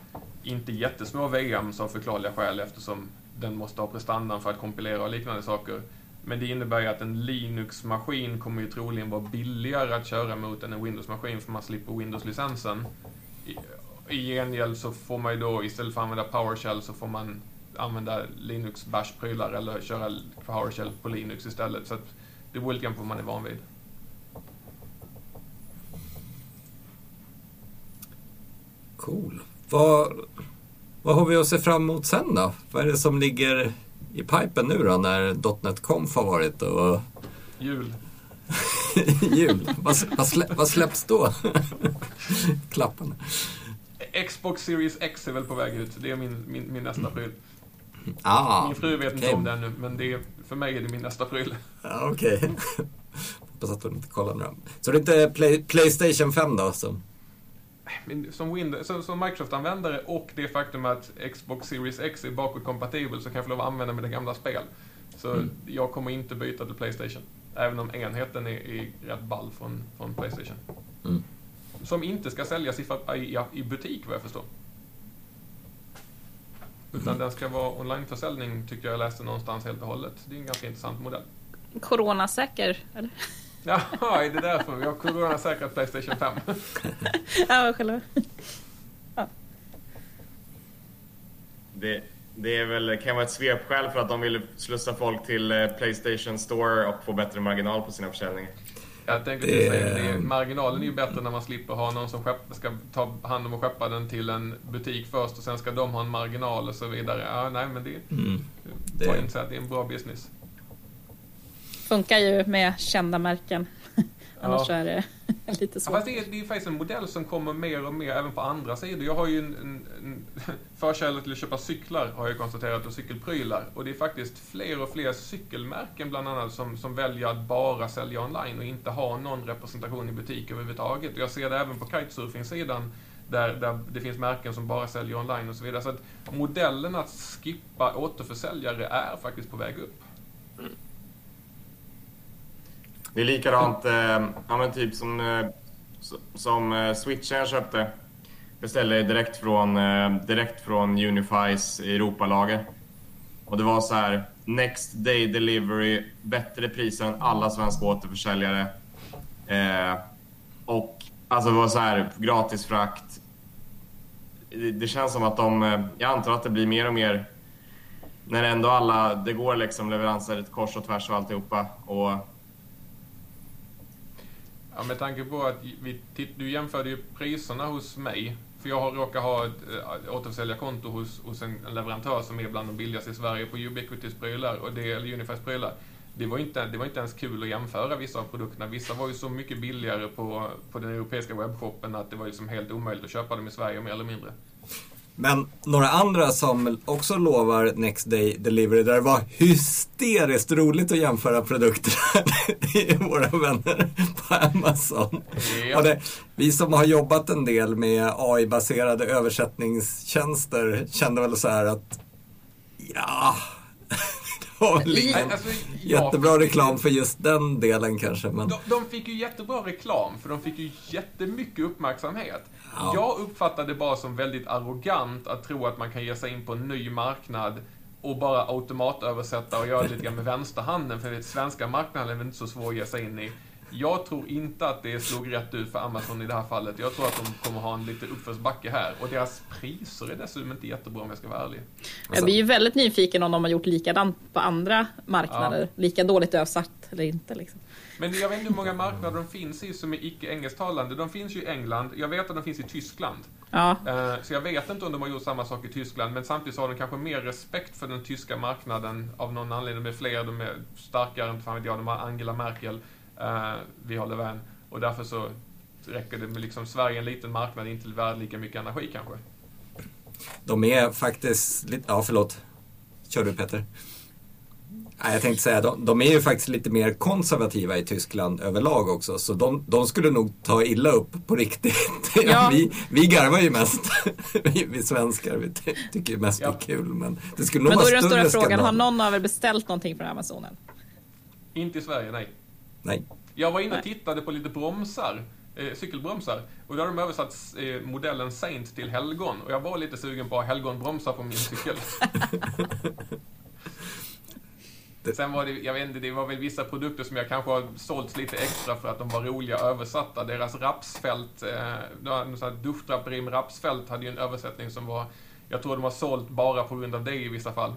inte jättesmå VMs av förklarliga skäl eftersom den måste ha prestandan för att kompilera och liknande saker. Men det innebär ju att en Linux-maskin kommer ju troligen vara billigare att köra mot än en Windows-maskin för man slipper Windows-licensen. I, I gengäld så får man ju då, istället för att använda PowerShell så får man använda Linux bash-prylar eller köra PowerShell på Linux istället. Så det beror lite grann på vad man är van vid. Cool. Vad, vad har vi att se fram emot sen då? Vad är det som ligger i pipen nu då när .NET Conf har varit? Och... Jul. Jul? vad, vad, slä, vad släpps då? Klapparna. Xbox Series X är väl på väg ut. Det är min, min, min nästa pryl. Ah, min fru vet okay. inte om det ännu, men det är, för mig är det min nästa pryl. Ah, Okej. Okay. Hoppas att hon inte kollar nu. Så det är inte Play, Playstation 5 då? Som... Som, Windows, som, som Microsoft-användare och det faktum att Xbox Series X är bakåtkompatibel så kan jag få lov att använda mina gamla spel. Så mm. jag kommer inte byta till Playstation. Även om enheten är, är rätt ball från, från Playstation. Mm. Som inte ska säljas i, i, i butik vad jag förstår. Utan mm. den ska vara onlineförsäljning tycker jag läste någonstans helt och hållet. Det är en ganska intressant modell. Coronasäker, eller? Jaha, är det därför? Vi har coronasäkrat Playstation 5. ja, själva. Ja. Det, det är väl, kan vara ett svepskäl för att de vill slussa folk till eh, Playstation Store och få bättre marginal på sina försäljningar. Jag tänkte det... säga det. Marginalen är ju bättre när man slipper ha någon som skepp, ska ta hand om och skeppa den till en butik först och sen ska de ha en marginal och så vidare. Ja, nej, men det, mm. det... Får inte säga att det är en bra business. Funkar ju med kända märken. Annars ja. är det lite svårt. Ja, det, är, det är faktiskt en modell som kommer mer och mer även på andra sidor. Jag har ju en, en, en förkärlek till att köpa cyklar, har jag konstaterat, och cykelprylar. Och det är faktiskt fler och fler cykelmärken bland annat som, som väljer att bara sälja online och inte ha någon representation i butik överhuvudtaget. Och jag ser det även på kitesurfing-sidan där, där det finns märken som bara säljer online och så vidare. Så att modellen att skippa återförsäljare är faktiskt på väg upp. Mm. Det är likadant, eh, ja men typ som, eh, som eh, switchen jag köpte. Beställde direkt från, eh, direkt från Unifys Europalager. Och det var så här, next day delivery, bättre pris än alla svenska återförsäljare. Eh, och alltså det var så här, gratis frakt. Det, det känns som att de, eh, jag antar att det blir mer och mer när ändå alla, det går liksom leveranser kors och tvärs och alltihopa. Och Ja, med tanke på att vi, du jämförde ju priserna hos mig. För jag råkar ha ett eh, äh, återförsäljarkonto hos, hos en, en leverantör som är bland de billigaste i Sverige på Ubiquitys prylar, och det, eller Unifys prylar. Det var, inte, det var inte ens kul att jämföra vissa av produkterna. Vissa var ju så mycket billigare på, på den europeiska webbshoppen att det var liksom helt omöjligt att köpa dem i Sverige mer eller mindre. Men några andra som också lovar Next Day Delivery där det var hysteriskt roligt att jämföra produkterna är våra vänner på Amazon. Ja. Det, vi som har jobbat en del med AI-baserade översättningstjänster kände väl så här att ja, ingen alltså, jättebra reklam för just den delen kanske. Men... De, de fick ju jättebra reklam, för de fick ju jättemycket uppmärksamhet. Ja. Jag uppfattade det bara som väldigt arrogant att tro att man kan ge sig in på en ny marknad och bara automatöversätta och göra lite grann med vänsterhanden, för den svenska marknaden är väl inte så svår att ge sig in i. Jag tror inte att det slog rätt ut för Amazon i det här fallet. Jag tror att de kommer ha en lite uppförsbacke här. Och deras priser är dessutom inte jättebra om jag ska vara ärlig. Jag blir ju väldigt nyfiken om de har gjort likadant på andra marknader. Ja. Lika dåligt översatt eller inte. Liksom. Men jag vet inte hur många marknader de finns i som är icke-engelsktalande. De finns ju i England. Jag vet att de finns i Tyskland. Ja. Eh, Så jag vet inte om de har gjort samma sak i Tyskland, men samtidigt så har de kanske mer respekt för den tyska marknaden av någon anledning. De är fler, de är starkare, inte fan vet jag, de har Angela Merkel, vi har Löfven. Och därför så räcker det med liksom Sverige, en liten marknad, inte värd lika mycket energi kanske. De är faktiskt lite, ja förlåt. Kör du Peter. Nej, jag tänkte säga, de, de är ju faktiskt lite mer konservativa i Tyskland överlag också. Så de, de skulle nog ta illa upp på riktigt. Ja. vi, vi garvar ju mest. vi, vi svenskar, vi ty- tycker ju mest det Ja. är kul. Men det skulle nog Men då vara är den stora frågan, skandal. har någon av er beställt någonting från Amazonen? Inte i Sverige, nej. Nej. Jag var inne och tittade på lite bromsar, eh, cykelbromsar, och då har de översatt eh, modellen Saint till helgon. Och jag var lite sugen på helgonbromsar på min cykel. Sen var det, jag vet inte, det var väl vissa produkter som jag kanske har sålt lite extra för att de var roliga översatta. Deras rapsfält, eh, duschdraperi med rapsfält hade ju en översättning som var, jag tror de har sålt bara på grund av det i vissa fall.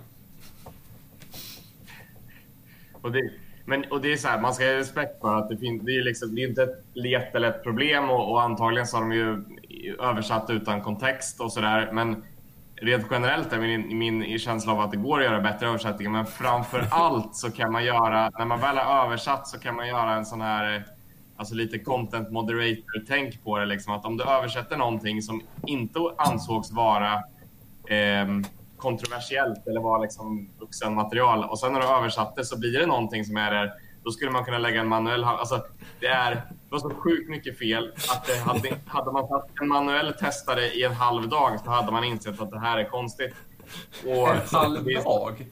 Och det, men, och det är så här, man ska ha respekt för att det, fin, det, är liksom, det är inte ett jättelätt problem och, och antagligen så har de ju översatt utan kontext och sådär. Men rent generellt är min, min känsla av att det går att göra bättre översättningar. Men framför allt så kan man göra, när man väl har översatt så kan man göra en sån här, eh, alltså lite content moderator-tänk på det. Liksom, att om du översätter någonting som inte ansågs vara ehm, kontroversiellt eller var liksom vuxenmaterial och sen när du översatt det så blir det någonting som är där. Då skulle man kunna lägga en manuell... Alltså, det, är, det var så sjukt mycket fel att det hade, hade man satt en manuell testare i en halv dag så hade man insett att det här är konstigt. Och, En halv det- dag.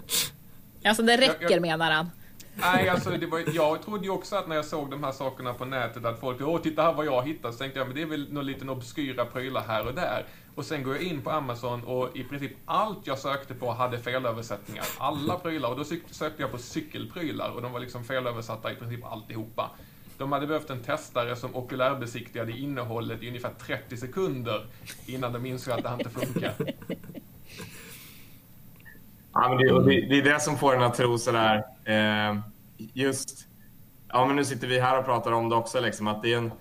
Alltså det räcker Jag- jag- menar han. Nej, alltså det var, jag trodde ju också att när jag såg de här sakerna på nätet att folk, åh titta här vad jag hittat, så tänkte jag, men det är väl några liten obskyra prylar här och där. Och sen går jag in på Amazon och i princip allt jag sökte på hade felöversättningar. Alla prylar. Och då sökte jag på cykelprylar och de var liksom felöversatta i princip alltihopa. De hade behövt en testare som okulärbesiktigade innehållet i ungefär 30 sekunder innan de insåg att det inte funkar. Ja, men det, det, det är det som får en att tro sådär, eh, just, ja men nu sitter vi här och pratar om det också, liksom, att det är en,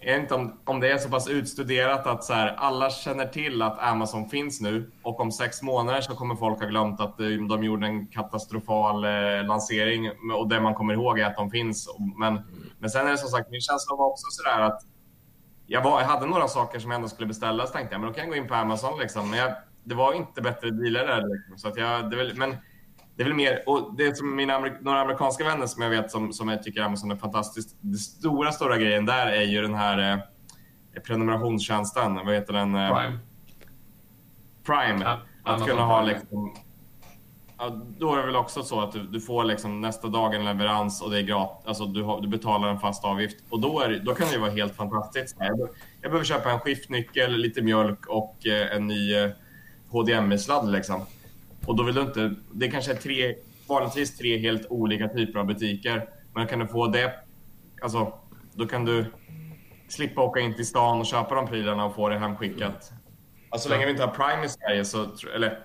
jag vet inte om, om det är så pass utstuderat att så här, alla känner till att Amazon finns nu och om sex månader så kommer folk ha glömt att de, de gjorde en katastrofal eh, lansering och det man kommer ihåg är att de finns. Men, men sen är det som sagt, min känsla var också sådär att jag, var, jag hade några saker som jag ändå skulle beställa så tänkte jag men då kan jag gå in på Amazon liksom. Men jag, det var inte bättre dealer där liksom. Så att jag, det väl, men det är väl mer, och det som mina några amerikanska vänner som jag vet som, som jag tycker Amazon är fantastiskt. Den stora, stora grejen där är ju den här eh, prenumerationstjänsten. Vad heter den? Eh, Prime. Prime. Ja, att kunna ha Prime. liksom, ja, då är det väl också så att du, du får liksom nästa dag en leverans och det är gratis. Alltså du, har, du betalar en fast avgift och då, är, då kan det vara helt fantastiskt. Jag, jag behöver köpa en skiftnyckel, lite mjölk och eh, en ny eh, HDMI-sladd liksom. Och då vill du inte, det kanske är tre, vanligtvis tre helt olika typer av butiker. Men kan du få det, alltså då kan du slippa åka in till stan och köpa de prylarna och få det hemskickat. Alltså, så länge vi inte har Prime i Sverige så, eller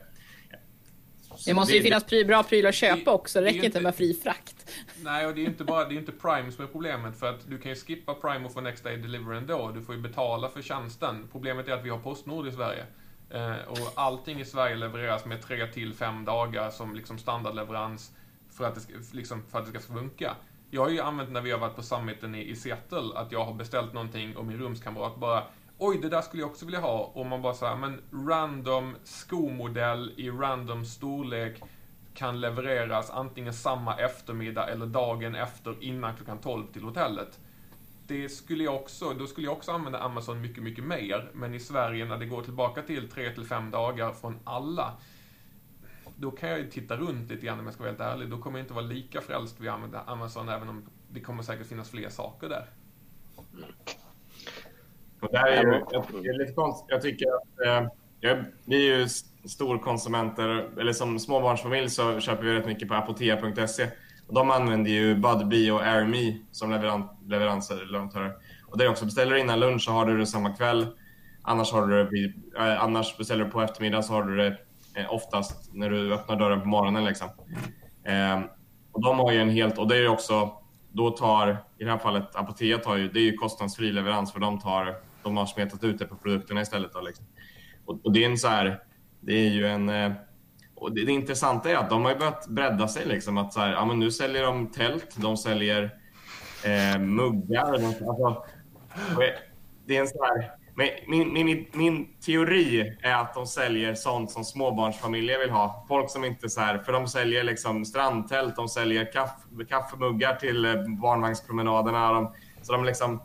Det måste ju det- finnas bra prylar att köpa också. Det det räcker inte inte- med fri frakt. Nej, och det är inte bara det är inte Prime som är problemet för att du kan ju skippa Prime och få Next Day Delivery ändå. Du får ju betala för tjänsten. Problemet är att vi har Postnord i Sverige. Eh, och allting i Sverige levereras med tre till fem dagar som liksom standardleverans för att det ska, liksom, för att det ska funka. Jag har ju använt när vi har varit på summiten i, i Seattle att jag har beställt någonting och min rumskamrat bara oj, det där skulle jag också vilja ha. Och man bara såhär, men random skomodell i random storlek kan levereras antingen samma eftermiddag eller dagen efter innan klockan 12 till hotellet. Det skulle jag också, då skulle jag också använda Amazon mycket, mycket mer. Men i Sverige när det går tillbaka till 3 till 5 dagar från alla, då kan jag ju titta runt lite grann om jag ska vara helt ärlig. Då kommer jag inte vara lika frälst vid att använda Amazon även om det kommer säkert finnas fler saker där. Och det är ju det är lite konstigt. Jag tycker att eh, jag, vi är ju storkonsumenter, eller som småbarnsfamilj så köper vi rätt mycket på apotea.se. De använder ju Budbee och AirMe som leveran, leveranser, leverantörer. Och där också, beställer du innan lunch så har du det samma kväll. Annars, har du det, eh, annars beställer du på eftermiddagen så har du det eh, oftast när du öppnar dörren på morgonen. Liksom. Eh, och de har ju en helt, och det är också, då tar, i det här fallet Apotea tar ju, det är ju kostnadsfri leverans för de tar, de har smetat ut det på produkterna istället. Då, liksom. och, och, det är en så här, det är ju en, eh, och det, det intressanta är att de har börjat bredda sig. Liksom, att så här, ja, men nu säljer de tält, de säljer eh, muggar. Alltså, det är en så här, min, min, min teori är att de säljer sånt som småbarnsfamiljer vill ha. Folk som inte så här, för de säljer liksom strandtält, de säljer kaff, kaffemuggar till eh, barnvagnspromenaderna. De, så de liksom,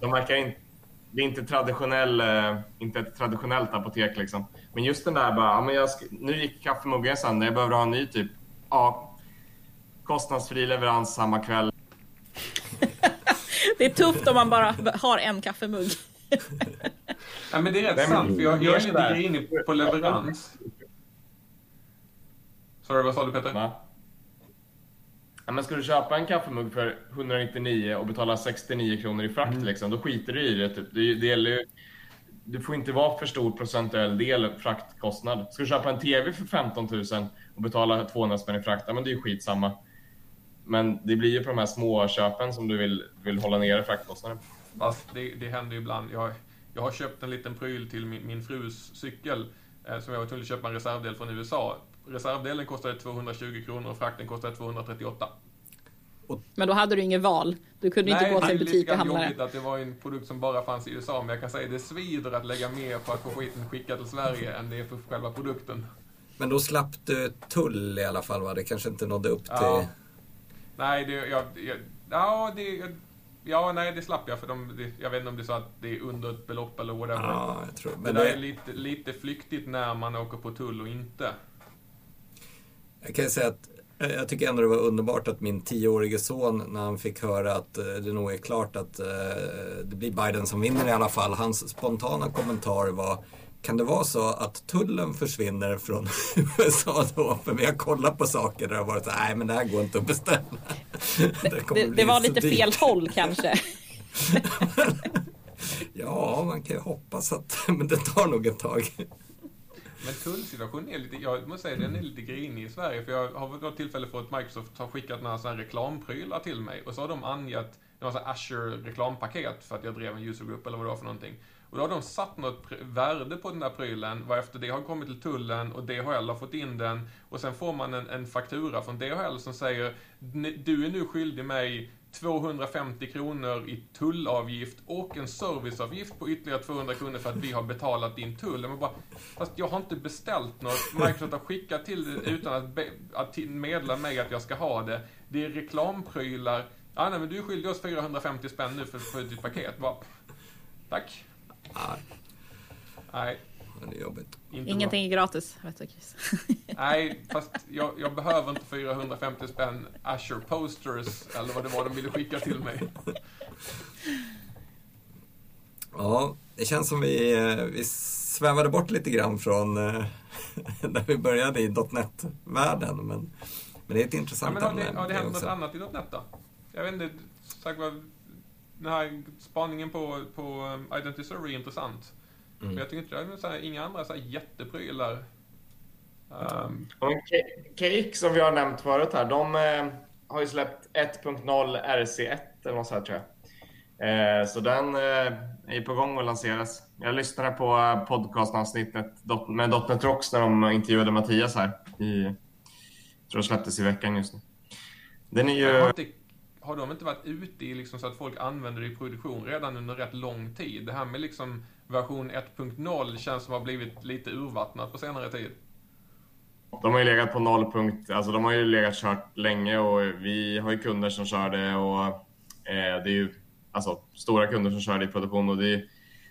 de verkar inte, det är inte, traditionell, eh, inte ett traditionellt apotek liksom. Men just den där bara, ja, men jag ska, nu gick kaffemuggen sönder, jag behöver ha en ny typ. Ja, kostnadsfri leverans samma kväll. det är tufft om man bara har en kaffemugg. ja, men det är rätt Nej, sant, för jag, jag är lite grinig på leverans. Sorry, vad sa du Peter? Va? Ja, men ska du köpa en kaffemugg för 199 och betala 69 kronor i frakt, mm. liksom, då skiter du i det. Typ. Det, det gäller ju, det får inte vara för stor procentuell del fraktkostnad. Ska du köpa en TV för 15 000 och betala 200 spänn i frakt, ja, men det är ju skitsamma. Men det blir ju på de här små köpen som du vill, vill hålla nere fraktkostnaden. Fast det, det händer ju ibland. Jag, jag har köpt en liten pryl till min, min frus cykel eh, som jag var tvungen att köpa en reservdel från USA. Reservdelen kostade 220 kronor och frakten kostade 238. Men då hade du inget val. Du kunde Nej, inte gå till en butik och handla det. att det var en produkt som bara fanns i USA. Men jag kan säga att det svider att lägga mer på att få skiten skickad till Sverige än det är för själva produkten. Men då slapp du tull i alla fall va? Det kanske inte nådde upp till... Ja. Nej, det, jag, jag, ja, det, Ja, nej det slapp jag för de, det, jag vet inte om det är så att det är under ett belopp eller whatever. Ja, jag tror, men det, det är lite, lite flyktigt när man åker på tull och inte. Jag kan säga att jag tycker ändå det var underbart att min tioårige son när han fick höra att eh, det nog är klart att eh, det blir Biden som vinner i alla fall. Hans spontana kommentar var kan det vara så att tullen försvinner från USA då? För vi har kollat på saker där det har varit så nej men det här går inte att beställa. Det, det, det var lite dyrt. fel håll kanske. ja, man kan ju hoppas att, men det tar nog ett tag. Men tullsituationen är lite, jag måste säga den är lite grinig i Sverige. För jag har vid något tillfälle fått Microsoft har skickat några sådana reklamprylar till mig. Och så har de angett, det var så Azure reklampaket för att jag drev en usergrupp eller vad det var för någonting. Och då har de satt något värde på den där prylen, varefter det har kommit till tullen och DHL har fått in den. Och sen får man en, en faktura från DHL som säger du är nu skyldig mig 250 kronor i tullavgift och en serviceavgift på ytterligare 200 kronor för att vi har betalat din tull. Jag bara, fast jag har inte beställt något. Microsoft har skickat till det utan att, be, att meddela mig att jag ska ha det. Det är reklamprylar. Ah, nej, men du är skyldig oss 450 spänn nu för, för ditt paket. Bara, tack. Nej. Det är jobbigt. Inte Ingenting bra. är gratis, vet du Chris. Nej, fast jag, jag, behöver inte 450 spänn Azure posters eller vad det var de ville skicka till mig. Ja, det känns som vi, eh, vi svävade bort lite grann från eh, där vi började i .NET-världen. Men, men det är ett intressant ja, men har det, Har det hänt något annat i .NET då? Jag vet inte, sagt vad den här spaningen på, på um, Identity Server är intressant. Mm. Men jag tycker inte det är inga andra så här jätteprylar. Um. Cake som vi har nämnt förut här, de eh, har ju släppt 1.0 RC1 eller något sånt tror jag. Eh, så den eh, är på gång att lanseras. Jag lyssnade på eh, podcastavsnittet med .NET Rocks när de intervjuade Mattias här. I, jag tror det släpptes i veckan just nu. Den är ju har de inte varit ute i liksom så att folk använder det i produktion redan under rätt lång tid? Det här med liksom version 1.0 känns som att ha blivit lite urvattnat på senare tid. De har ju legat på noll punkt, alltså de har ju legat kört länge och vi har ju kunder som kör det och eh, det är ju alltså stora kunder som kör det i produktion och det,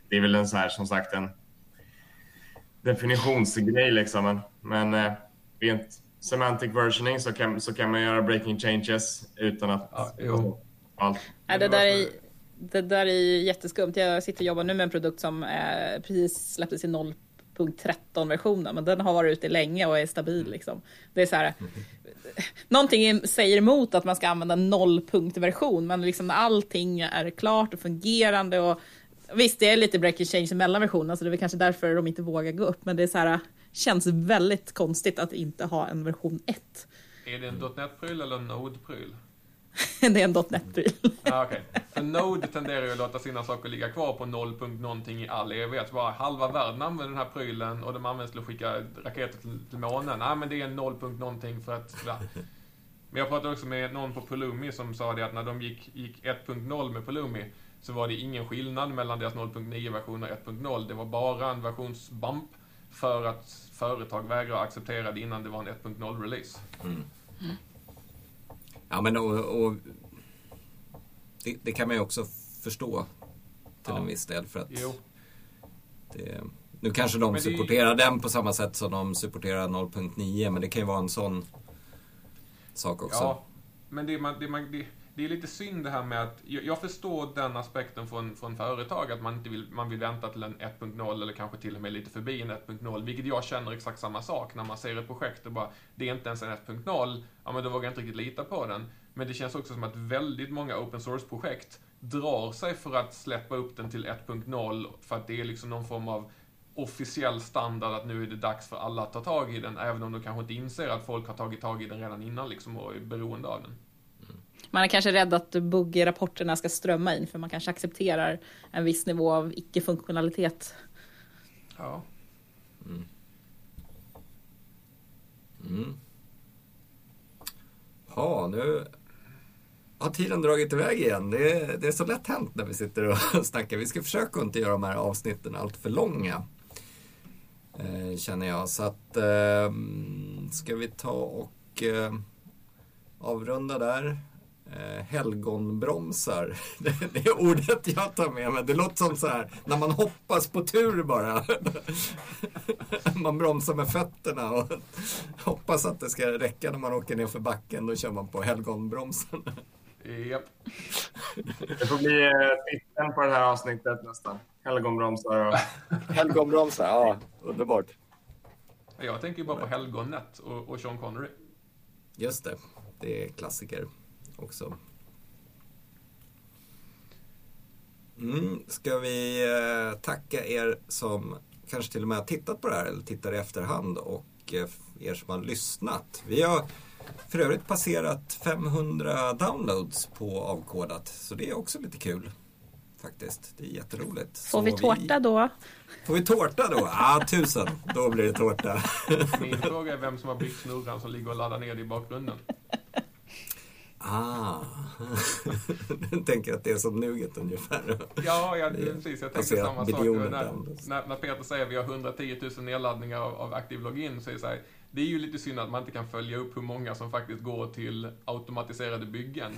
det är väl en så här som sagt en definitionsgrej liksom. Men, men eh, rent semantic versioning så kan, så kan man göra breaking changes utan att... Ja, jo. Allt. Nej, det, där är, det där är jätteskumt. Jag sitter och jobbar nu med en produkt som eh, precis släpptes i 0.13-versionen, men den har varit ute länge och är stabil. Liksom. Det är så här, någonting säger emot att man ska använda 0-punkt-version, men liksom allting är klart och fungerande. Och, visst, det är lite breaking change mellan versionerna, så det är väl kanske därför de inte vågar gå upp, men det är så här, känns väldigt konstigt att inte ha en version 1. Är det en .NET-pryl eller en Node-pryl? det är en .NET-pryl. ah, okay. För Node tenderar ju att låta sina saker ligga kvar på 0. någonting i all evighet. Bara halva världen använder den här prylen och de används till att skicka raketer till, till månen. Nej, men det är 0. någonting för att... Ja. Men jag pratade också med någon på Pulumi som sa det att när de gick, gick 1.0 med Pulumi så var det ingen skillnad mellan deras 0.9-version och 1.0. Det var bara en versionsbump för att företag vägrar acceptera det innan det var en 1.0-release. Mm. Mm. Ja, men och, och det, det, kan man ju också förstå till ja. en viss del. För att det, nu kanske de supporterar det... den på samma sätt som de supporterar 0.9 men det kan ju vara en sån sak också. Ja, men det, man, det, man, det, det är lite synd det här med att, jag förstår den aspekten från, från företag, att man inte vill, man vill vänta till en 1.0 eller kanske till och med lite förbi en 1.0, vilket jag känner exakt samma sak när man ser ett projekt och bara, det är inte ens en 1.0, ja men då vågar jag inte riktigt lita på den. Men det känns också som att väldigt många open source-projekt drar sig för att släppa upp den till 1.0 för att det är liksom någon form av officiell standard att nu är det dags för alla att ta tag i den, även om de kanske inte inser att folk har tagit tag i den redan innan liksom och är beroende av den. Man är kanske rädd att buggrapporterna ska strömma in för man kanske accepterar en viss nivå av icke-funktionalitet. Ja. Mm. Mm. Ja, nu har tiden dragit iväg igen. Det är, det är så lätt hänt när vi sitter och snackar. Vi ska försöka inte göra de här avsnitten allt för långa. Eh, känner jag. Så att eh, ska vi ta och eh, avrunda där eh, helgonbromsar. Det, är ordet jag tar med mig. Det låter som så här när man hoppas på tur bara. man bromsar med fötterna och hoppas att det ska räcka när man åker ner för backen. Då kör man på helgonbromsen. Japp. Det får bli eh, titeln på det här avsnittet nästan. Helgonbromsar och... Helgonbromsar, ja. Underbart. Jag tänker bara på helgonet och, och Sean Connery. Just det. Det är klassiker också. Mm, ska vi eh, tacka er som kanske till och med har tittat på det här eller tittar i efterhand och eh, er som har lyssnat. Vi har för övrigt passerat 500 downloads på Avkodat så det är också lite kul. Faktiskt, det är jätteroligt. Får vi tårta då? Får vi tårta då? Ja, ah, tusen. Då blir det tårta. Min fråga är vem som har byggt snurran som ligger och laddar ner det i bakgrunden. Ah, du tänker att det är som Nuget ungefär? Ja, ja precis. Jag tänker samma sak. När, när, när, Peter säger att vi har 110 000 nedladdningar av, av aktiv login så är det så här, det är ju lite synd att man inte kan följa upp hur många som faktiskt går till automatiserade byggen.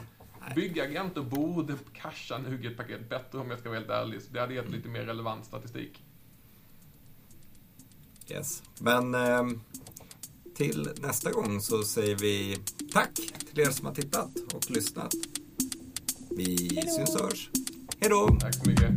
Byggagenter borde casha Nuget-paket bättre om jag ska vara helt ärlig. Det hade gett lite mer relevant statistik. Yes, men eh, till nästa gång så säger vi tack till er som har tittat och lyssnat. Vi Hejdå. syns och hörs. Hej då! Tack så mycket.